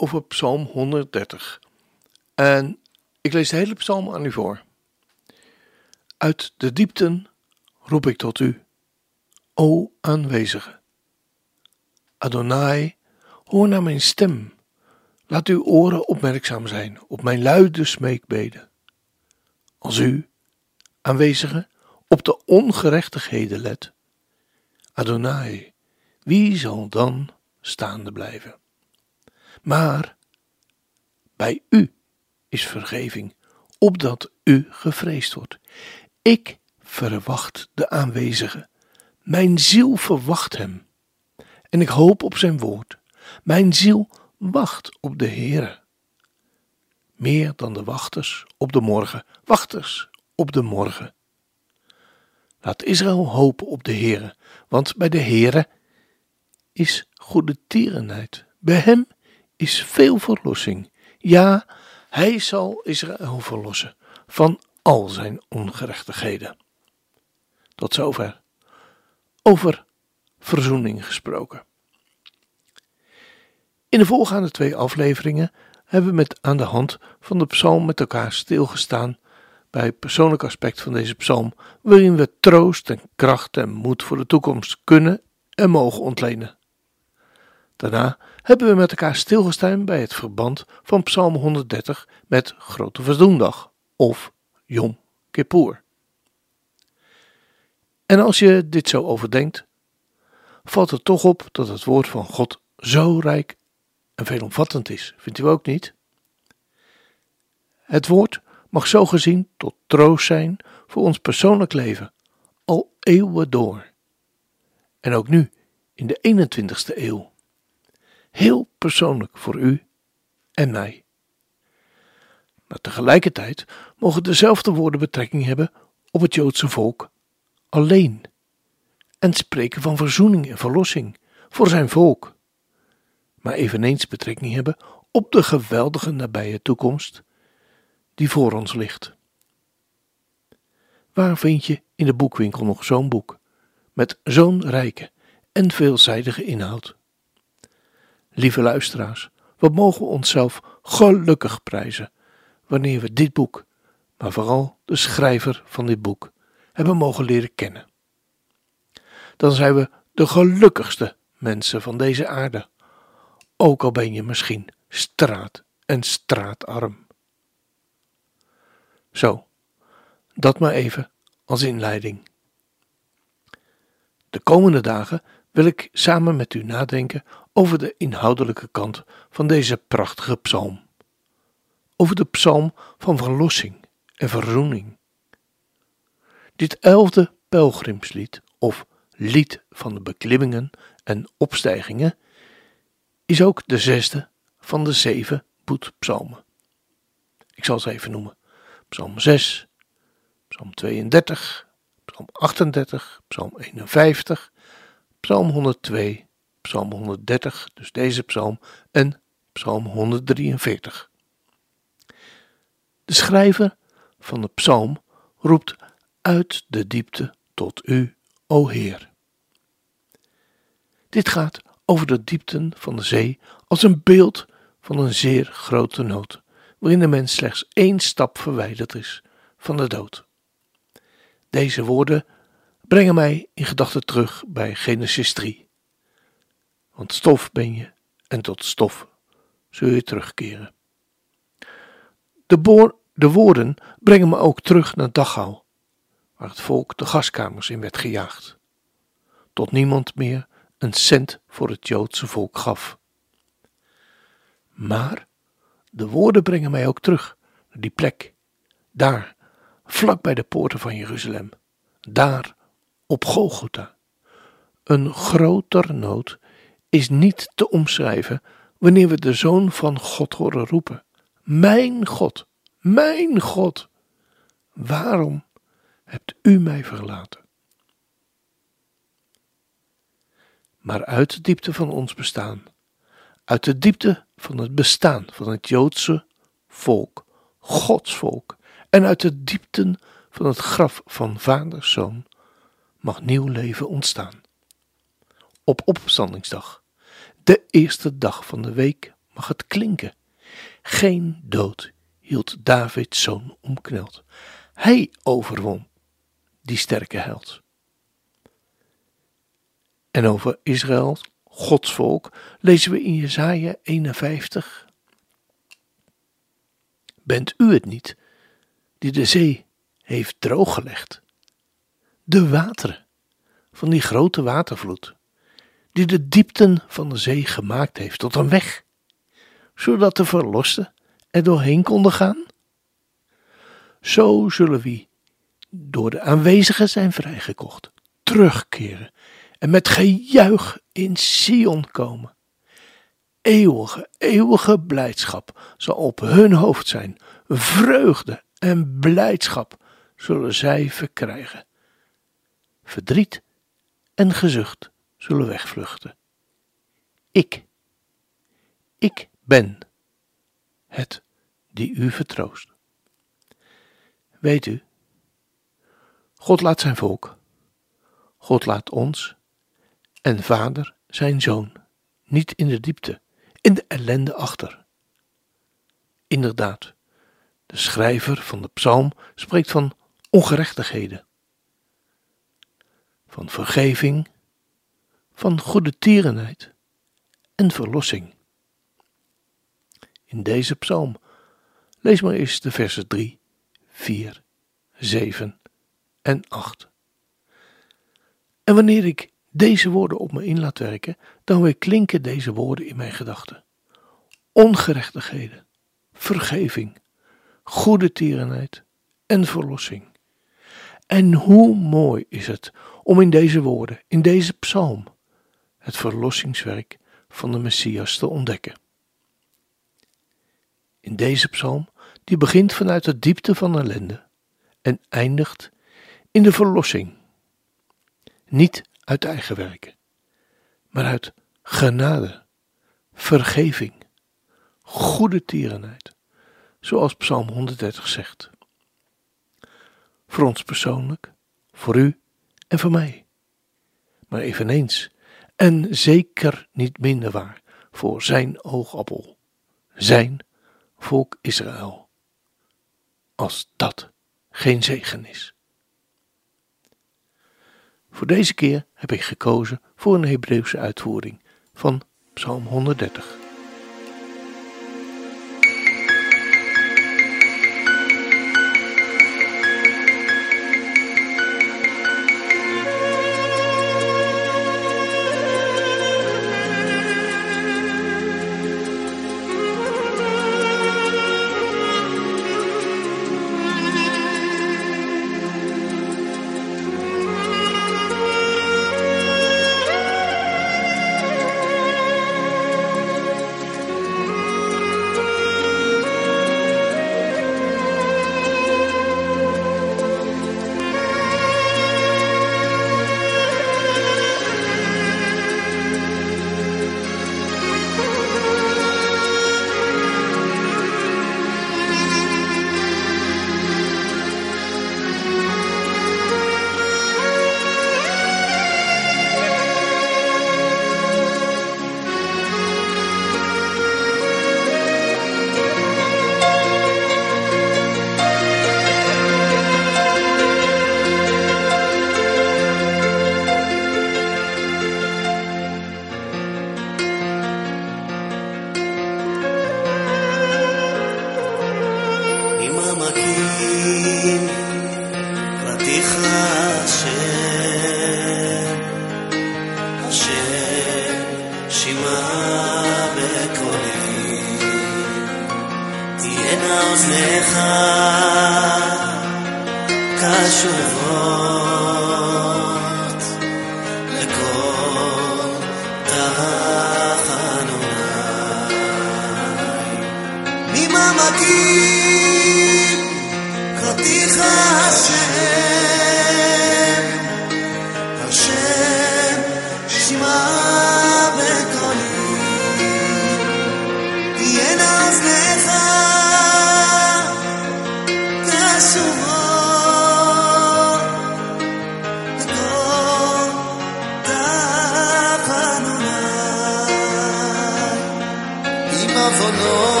over Psalm 130. En ik lees de hele psalm aan u voor. Uit de diepten roep ik tot u, o aanwezige. Adonai, hoor naar mijn stem. Laat uw oren opmerkzaam zijn op mijn luide smeekbeden. Als u, aanwezige, op de ongerechtigheden let. Adonai, wie zal dan staande blijven? Maar bij u is vergeving, opdat u gevreesd wordt. Ik verwacht de aanwezige. Mijn ziel verwacht hem. En ik hoop op zijn woord. Mijn ziel wacht op de Heere. Meer dan de wachters op de morgen, wachters op de morgen. Laat Israël hopen op de Heere, want bij de Heere is goede tierenheid. Bij hem is veel verlossing. Ja, hij zal Israël verlossen van al zijn ongerechtigheden. Tot zover. Over verzoening gesproken. In de voorgaande twee afleveringen hebben we met aan de hand van de psalm met elkaar stilgestaan bij het persoonlijk aspect van deze psalm, waarin we troost en kracht en moed voor de toekomst kunnen en mogen ontlenen. Daarna hebben we met elkaar stilgestaan bij het verband van Psalm 130 met Grote Verdoendag of Yom Kippur. En als je dit zo overdenkt, valt het toch op dat het woord van God zo rijk en veelomvattend is, vindt u ook niet? Het woord mag zo gezien tot troost zijn voor ons persoonlijk leven, al eeuwen door. En ook nu, in de 21ste eeuw heel persoonlijk voor u en mij. Maar tegelijkertijd mogen dezelfde woorden betrekking hebben op het Joodse volk alleen en spreken van verzoening en verlossing voor zijn volk, maar eveneens betrekking hebben op de geweldige nabije toekomst die voor ons ligt. Waar vind je in de boekwinkel nog zo'n boek met zo'n rijke en veelzijdige inhoud? Lieve luisteraars, wat mogen we onszelf gelukkig prijzen wanneer we dit boek, maar vooral de schrijver van dit boek, hebben mogen leren kennen. Dan zijn we de gelukkigste mensen van deze aarde, ook al ben je misschien straat en straatarm. Zo, dat maar even als inleiding. De komende dagen wil ik samen met u nadenken over de inhoudelijke kant van deze prachtige psalm. Over de psalm van verlossing en verzoening. Dit elfde pelgrimslied, of lied van de beklimmingen en opstijgingen, is ook de zesde van de zeven boetpsalmen. Ik zal ze even noemen: Psalm 6, Psalm 32, Psalm 38, Psalm 51, Psalm 102, Psalm 130, dus deze psalm, en Psalm 143. De schrijver van de psalm roept uit de diepte tot u, o Heer. Dit gaat over de diepten van de zee als een beeld van een zeer grote nood, waarin de mens slechts één stap verwijderd is van de dood. Deze woorden brengen mij in gedachten terug bij Genesis 3 want stof ben je en tot stof zul je terugkeren. De, woorden brengen me ook terug naar Dachau, waar het volk de gaskamers in werd gejaagd, tot niemand meer een cent voor het Joodse volk gaf. Maar de woorden brengen mij ook terug naar die plek, daar, vlak bij de poorten van Jeruzalem, daar op Golgotha. Een groter nood is niet te omschrijven wanneer we de Zoon van God horen roepen: Mijn God, mijn God, waarom hebt u mij verlaten? Maar uit de diepte van ons bestaan, uit de diepte van het bestaan van het Joodse volk, Gods volk, en uit de diepten van het graf van vader zoon mag nieuw leven ontstaan. Op opstandingsdag, de eerste dag van de week, mag het klinken. Geen dood hield Davids zoon omkneld. Hij overwon die sterke held. En over Israël, Gods volk, lezen we in Jesaja 51. Bent u het niet die de zee heeft drooggelegd? De wateren van die grote watervloed, die de diepten van de zee gemaakt heeft tot een weg, zodat de verlosten er doorheen konden gaan? Zo zullen wie door de aanwezigen zijn vrijgekocht, terugkeren en met gejuich in Sion komen. Eeuwige, eeuwige blijdschap zal op hun hoofd zijn. Vreugde en blijdschap zullen zij verkrijgen. Verdriet en gezucht zullen wegvluchten. Ik, ik ben het die u vertroost. Weet u, God laat zijn volk, God laat ons en vader zijn zoon niet in de diepte, in de ellende achter. Inderdaad, de schrijver van de psalm spreekt van ongerechtigheden, van vergeving, van goede tierenheid en verlossing. In deze psalm lees maar eens de versen 3, 4, 7 en 8. En wanneer ik deze woorden op me in laat werken, dan weer klinken deze woorden in mijn gedachten. Ongerechtigheden, vergeving, goede tierenheid en verlossing. En hoe mooi is het om in deze woorden, in deze psalm, het verlossingswerk van de Messias te ontdekken. In deze psalm, die begint vanuit de diepte van ellende en eindigt in de verlossing. Niet uit eigen werken, maar uit genade, vergeving, goede tierenheid, zoals Psalm 130 zegt. Voor ons persoonlijk, voor u en voor mij, maar eveneens en zeker niet minder waar voor zijn oogappel, zijn volk Israël. Als dat geen zegen is. Voor deze keer heb ik gekozen voor een Hebreeuwse uitvoering van Psalm 130. תהיינה אוזניך קשובות לכל תחנוני ממעמקים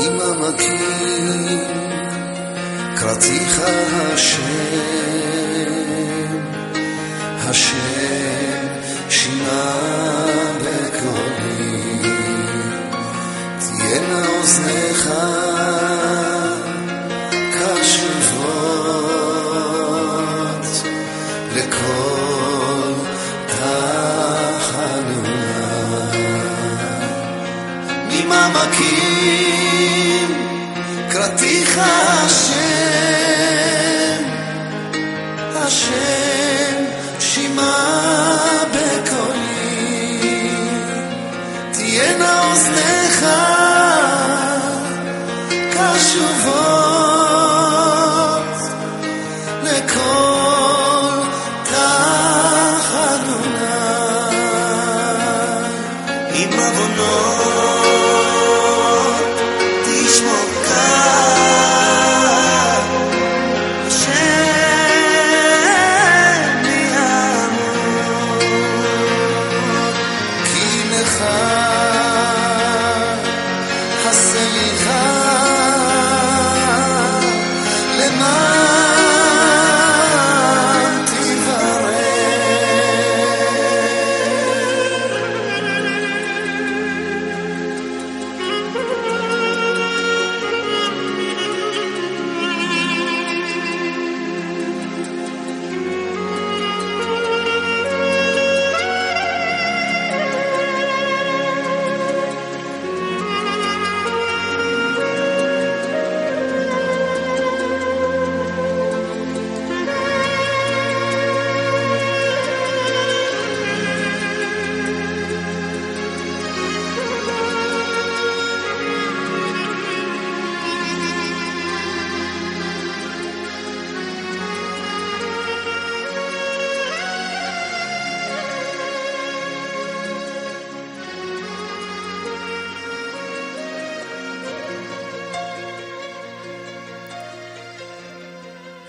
ממעמקים קראתיך השם, השם שינה בקולי, תהיינה אוזניך ממעמקים קראתיך השם, השם שמע בקולי, תהיינה אוזניך קשובות לכל תחנונה. עם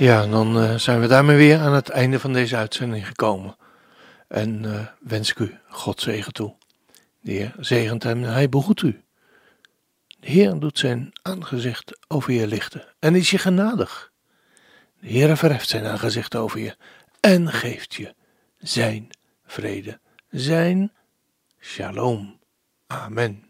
Ja, dan eh, zijn we daarmee weer aan het einde van deze uitzending gekomen. En eh, wens ik u God zegen toe. De Heer zegent hem en hij behoedt u. De Heer doet zijn aangezicht over je lichten en is je genadig. De Heer verheft zijn aangezicht over je en geeft je zijn vrede, zijn shalom. Amen.